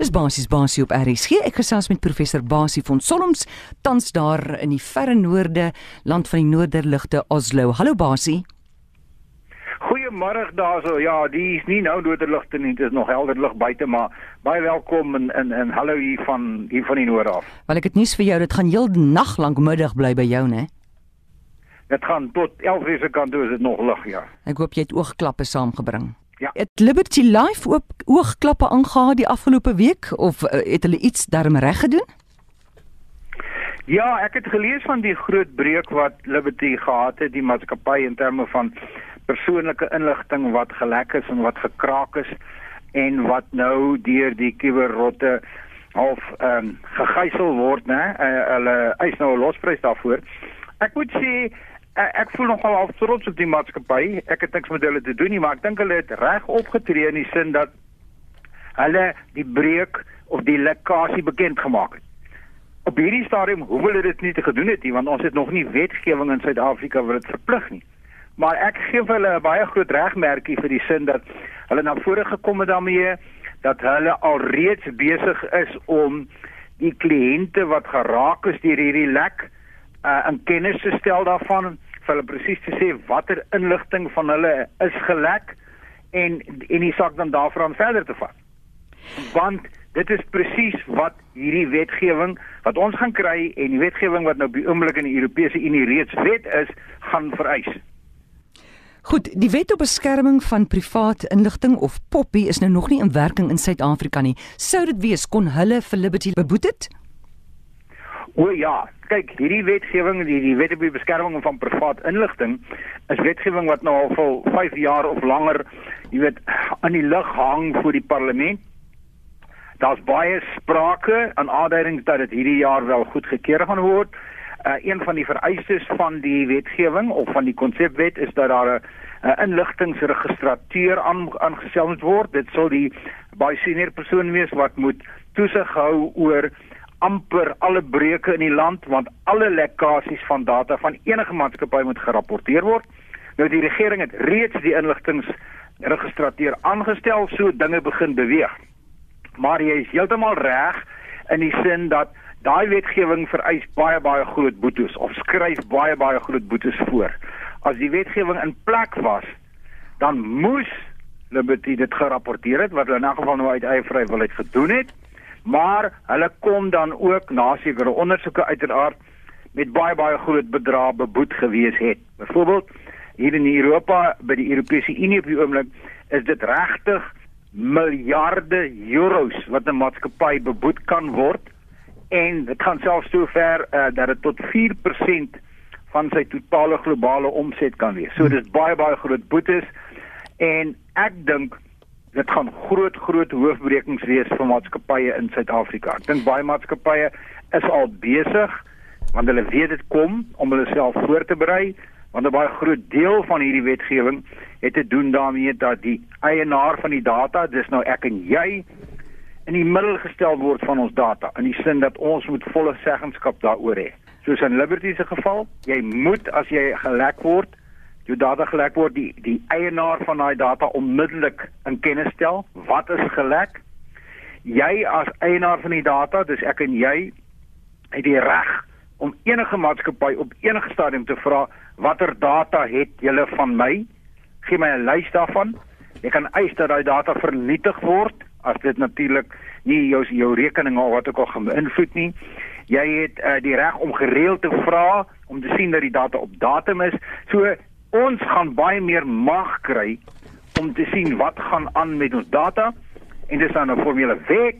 Dis basies basie op RSG. Ek gesels met professor Basie van Solms, tans daar in die verre noorde, land van die noorderligte Oslo. Hallo Basie. Goeiemôre daarso. Ja, die is nie nou noorderligte nie, dit is nog helder lig buite, maar baie welkom en en en hallo hier van hier van die noorde af. Wel ek het nuus vir jou, dit gaan heel nag lank middag bly by jou, né? Dit gaan tot 11:00 se kant toe is dit nog lig, ja. Ek hoop jy het oogklappe saamgebring. Ja. Het Liberty Life ook oogklappe aangehaal die afgelope week of uh, het hulle iets daarmee reg gedoen? Ja, ek het gelees van die groot breuk wat Liberty gehad het, die maatskappy in terme van persoonlike inligting wat gelek is en wat gekraak is en wat nou deur die kuberrotte half ehm um, gegijsel word, né? Uh, hulle eis nou 'n losprys daarvoor. Ek moet sê Eh, ek voel nogal al trots op die maatskappy. Ek het niks met hulle te doen nie, maar ek dink hulle het reg opgetree in die sin dat hulle die breuk of die lekkasie bekend gemaak het. Op hierdie stadium hoef hulle dit nie te gedoen het nie, want ons het nog nie wetgewing in Suid-Afrika wat dit verplig nie. Maar ek gee hulle 'n baie groot regmerkie vir die sin dat hulle na vore gekom het daarmee dat hulle alreeds besig is om die kliënte wat geraak is deur hierdie lek uh, in kennis te stel daarvan vir hulle presies te sê watter inligting van hulle is gelek en en die saak dan daarvan verder te vat. Want dit is presies wat hierdie wetgewing wat ons gaan kry en die wetgewing wat nou op die oomblik in die Europese Unie reeds wet is, gaan vereis. Goed, die wet op beskerming van privaat inligting of POPI is nou nog nie in werking in Suid-Afrika nie. Sou dit wees kon hulle vir Liberty beboet het? O ja, kyk, hierdie wetgewing, die die wet op die beskerming van privaat inligting, is wetgewing wat nou al vir 5 jaar of langer, jy weet, aan die lug hang voor die parlement. Daar's baie sprake en aanduidings dat dit hierdie jaar wel goedgekeur gaan word. Uh een van die vereistes van die wetgewing of van die konsepwet is dat daar 'n uh, inligtingregistrateur aan aangestel moet word. Dit sal die baie senior persoon wees wat moet toesig hou oor amper alle breuke in die land want alle lekkasies van data van enige maatskappy moet gerapporteer word. Nou die regering het reeds die inligtingregistrateur aangestel so dinge begin beweeg. Maar jy is heeltemal reg in die sin dat daai wetgewing vereis baie baie groot boetes of skryf baie baie groot boetes voor. As die wetgewing in plek was, dan moes Liberty dit gerapporteer het wat hulle in 'n geval nou uit eie vrywilligheid gedoen het maar hulle kom dan ook na sekere ondersoeke uiteraard met baie baie groot bedrae beboet gewees het. Byvoorbeeld hier in Europa by die Europese Unie op die oomblik is dit regtig miljarde euros wat 'n maatskappy beboet kan word en dit gaan selfs so ver uh, dat dit tot 4% van sy totale globale omset kan wees. So dis baie baie groot boetes en ek dink dit gaan groot groot hoofbrekings wees vir maatskappye in Suid-Afrika. Ek dink baie maatskappye is al besig want hulle weet dit kom om hulle self voor te berei want 'n baie groot deel van hierdie wetgewing het te doen daarmee dat die eienaar van die data, dis nou ek en jy, in die middel gestel word van ons data in die sin dat ons moet volle seggenskap daaroor hê. Soos in Liberty se geval, jy moet as jy gelek word jou data gelek word die die eienaar van daai data onmiddellik in kennis stel. Wat is gelek? Jy as eienaar van die data dis ek en jy het die reg om enige maatskappy op enige stadium te vra watter data het julle van my? Gee my 'n lys daarvan. Jy kan eis dat daai data vernietig word as dit natuurlik nie jou jou rekening of wat ook al gaan beïnvloed nie. Jy het uh, die reg om gereeld te vra om te sien dat die data op datum is. So ons gaan baie meer mag kry om te sien wat gaan aan met ons data. En dis dan 'n formele wet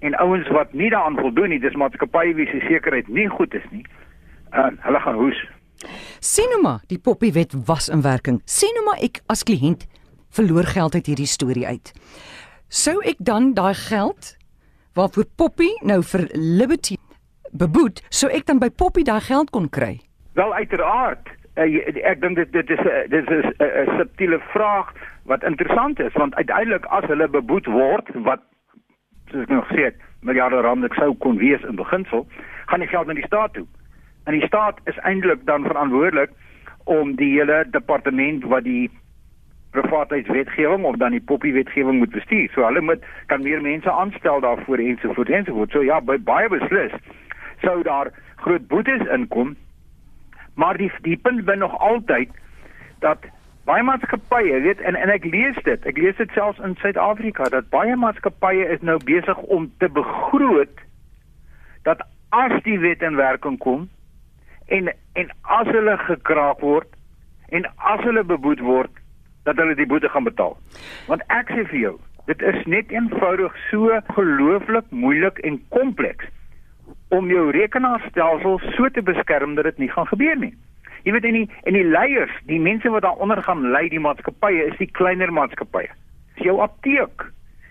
en ouens wat nie daaraan voldoen nie dis maatskappye wie se sekerheid nie goed is nie uh, hulle gaan hoes. Sien nou maar die poppy wet was in werking. Sien nou maar ek as kliënt verloor geld uit hierdie storie uit. Sou ek dan daai geld waarvoor poppy nou vir liberty beboet sou ek dan by poppy daai geld kon kry? Wel uiteraard ek dink dit dit is dit is 'n subtiele vraag wat interessant is want uiteindelik as hulle beboet word wat soos ek nog gesê het miljarde rande sou kon wees in beginsel gaan die geld na die staat toe en die staat is eintlik dan verantwoordelik om die hele departement wat die privaatheidswetgewing of dan die poppy wetgewing moet bestuur. So hulle moet kan meer mense aanstel daarvoor ensovoorts ensovoorts. So ja, by baie beslis sou daar groot boetes inkom. Maar die die punt bin nog altyd dat baie maatskappye, weet en en ek lees dit. Ek lees dit selfs in Suid-Afrika dat baie maatskappye is nou besig om te begroot dat as die wet in werking kom en en as hulle gekraak word en as hulle beboet word dat hulle die boete gaan betaal. Want ek sê vir jou, dit is net eenvoudig so gelooflik moeilik en kompleks om jou rekenaarstelsel so te beskerm dat dit nie gaan gebeur nie. Jy weet en die en die leiers, die mense wat daaronder gaan lei die maatskappye is die kleiner maatskappye. Dis jou apteek.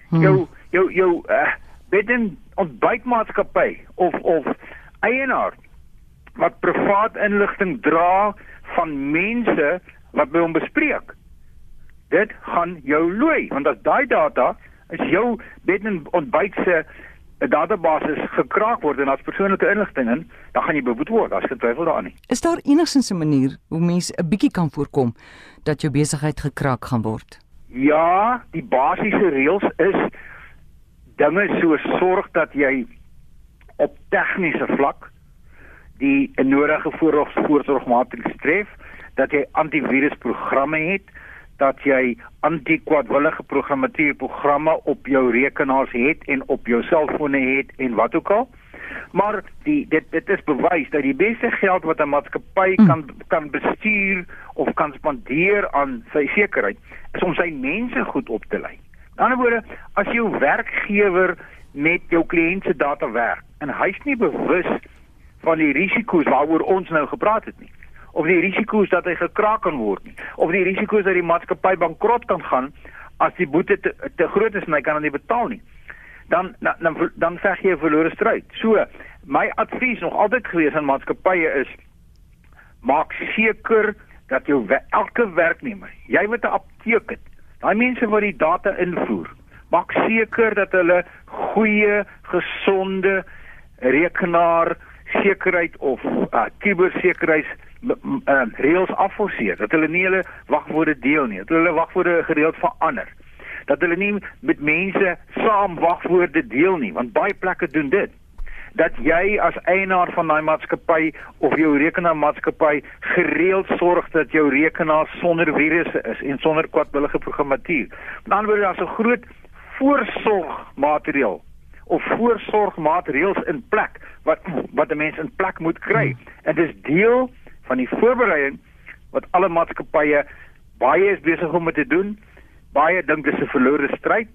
Hmm. Jou jou jou uh, bed en ontbytmaatskappy of of eienaar wat privaat inligting dra van mense wat by hom bespreek. Dit gaan jou looi want as daai data is jou bed en ontbyt se 'n database gekraak word en as persoonlike inligting in, dan gaan jy beboet word. Daar's geen twyfel daarin nie. Is daar enigsins 'n manier hoe mense 'n bietjie kan voorkom dat jou besigheid gekraak gaan word? Ja, die basiese reëls is dinge so sorg dat jy op tegniese vlak die nodige voorsorgmaatreëls tref, dat jy antivirusprogramme het, dat jy anti-kwadwillige programmeerprogramme op jou rekenaars het en op jou selfone het en wat ook al. Maar die dit dit is bewys dat die beste geld wat 'n maatskappy mm. kan kan bestuur of kan spandeer aan sy sekerheid is om sy mense goed op te lei. In ander woorde, as jou werkgewer met jou kliënt se data werk en hy's nie bewus van die risiko's waaroor ons nou gepraat het nie of die risiko's dat hy gekraak kan word nie of die risiko's dat die maatskappy bankrot kan gaan as die boete te, te groot is en hy kan dit nie betaal nie dan dan dan veg jy 'n verlore stryd. So, my advies nog altyd gewees aan maatskappye is maak seker dat jou elke werknemer, jy wat 'n apteek het, daai mense wat die data invoer, maak seker dat hulle goeie, gesonde rekenaar sekerheid of uh, kubersekerheids uh, reëls afforceer dat hulle nie hulle wagwoorde deel nie dat hulle wagwoorde gereeld verander dat hulle nie met mense saam wagwoorde deel nie want baie plekke doen dit dat jy as eienaar van daai maatskappy of jou rekenaarmaatskappy gereeld sorg dat jou rekenaar sonder virusse is en sonder kwadwillige programmatuur. Met ander woorde daar's 'n groot voorsorgmateriaal of voorsorgmaatreëls in plek wat wat 'n mens in plek moet kry. En dis deel van die voorbereiding wat alle maatskappye baie is besig om te doen. Baie dink dis 'n verlore stryd.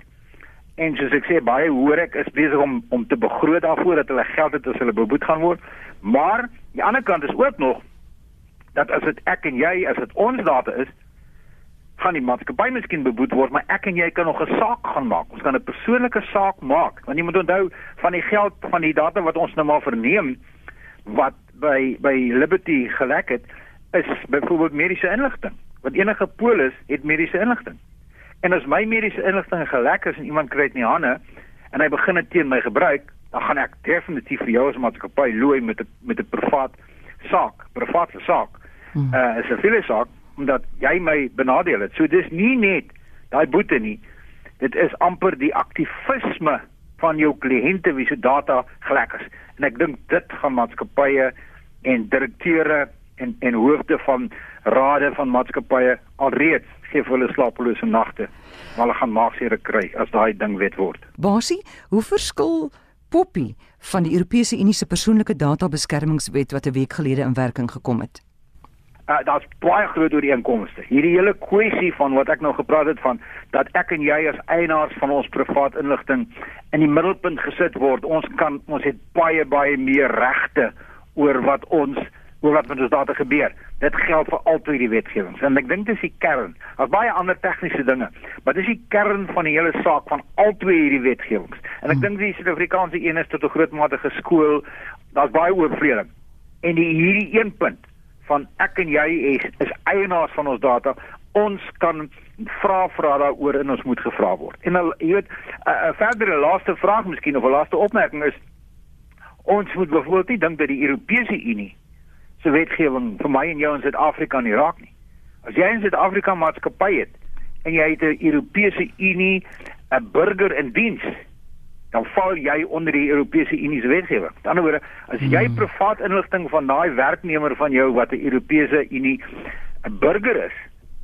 En soos ek sê, baie hoor ek is besig om om te begroot daarvoor dat hulle geld het as hulle beboet gaan word. Maar die ander kant is ook nog dat as dit ek en jy as dit ons data is, gaan die maatskappy miskien beboet word, maar ek en jy kan nog 'n saak gaan maak. Ons kan 'n persoonlike saak maak. Want jy moet onthou van die geld van die data wat ons nou maar verneem wat by by Liberty gelek het is byvoorbeeld mediese inligting. Want enige polis het mediese inligting. En as my mediese inligting gelek is en iemand kry dit in die hande en hy begin dit teen my gebruik, dan gaan ek definitief vir jou as maatskappy looi met 'n met 'n privaat saak, private saak. Hmm. Uh is 'n siviele saak omdat jy my benadeel het. So dis nie net daai boete nie. Dit is amper die aktivisme van jou kliënte wie se data gelek is. En ek dink dit gaan maatskappye en direkteure en en hoofde van rade van maatskappye alreeds gee vir hulle slapelose nagte. Maar hulle gaan maagsere kry as daai ding wet word. Basie, hoe verskil Poppy van die Europese Unie se persoonlike data beskermingswet wat 'n week gelede in werking gekom het? Uh, daar's baie groot ooreenkomste. Hierdie hele kwessie van wat ek nou gepraat het van dat ek en jy as eienaars van ons privaat inligting in die middelpunt gesit word. Ons kan ons het baie baie meer regte oor wat ons oor wat met ons data gebeur. Dit geld vir altyd die wetgewings en ek dink dis die kern. Daar's baie ander tegniese dinge, maar dis die kern van die hele saak van altyd hierdie wetgewings. En ek hmm. dink die Suid-Afrikaanse een is tot 'n groot mate geskool. Daar's baie oorvreding. En die hierdie een punt van ek en jy is, is eienaars van ons data. Ons kan vra vra daaroor en ons moet gevra word. En al, jy weet, 'n verdere laaste vraag miskien of 'n laaste opmerking is Ons moet byvoorbeeld nie dink dat die Europese Unie se wetgewing vir my en jou in Suid-Afrika nie raak nie. As jy in Suid-Afrika maatskappy het en jy het 'n Europese Unie 'n burger in diens, dan val jy onder die Europese Unie se wetgewing. Aan die ander woorde, as jy hmm. privaat inligting van daai werknemer van jou wat 'n Europese Unie 'n burger is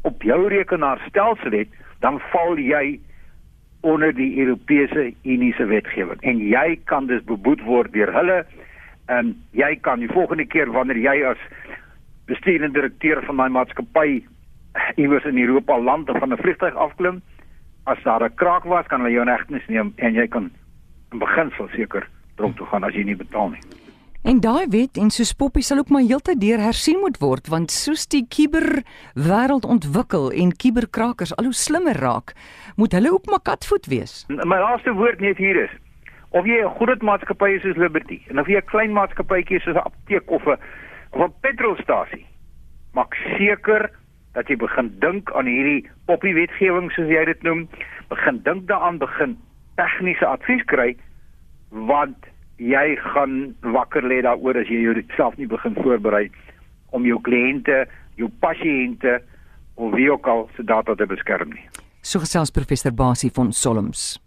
op jou rekenaarstelsel het, dan val jy onder die Europese Unie se wetgewing en jy kan dus beboet word deur hulle en jy kan die volgende keer wanneer jy as bestuurende direkteur van daai maatskappy iewers in Europa land of van 'n vliegtuig afklim as daar 'n kraak was kan hulle jou in hegtenis neem en jy kan in beginsel seker tronk toe gaan as jy nie betaal nie. En daai wet en soos Poppy sal ook maar heeltyd deur hersien moet word want soos die kiber wêreld ontwikkel en kiberkrakers al hoe slimmer raak, moet hulle ook maar katvoet wees. My laaste woord net hier is of jy 'n groot maatskappy is soos Liberty en of jy 'n klein maatskappytjie soos 'n apteek of 'n of 'n petrolstasie, maak seker dat jy begin dink aan hierdie Poppy wetgewing soos jy dit noem, begin dink daaraan begin tegniese advies kry want jy gaan wakker lê daaroor as jy jouself nie begin voorberei om jou kliënte, jou pasiënte of wie ook al se data te beskerm nie. So gesels professor Basie van Solms.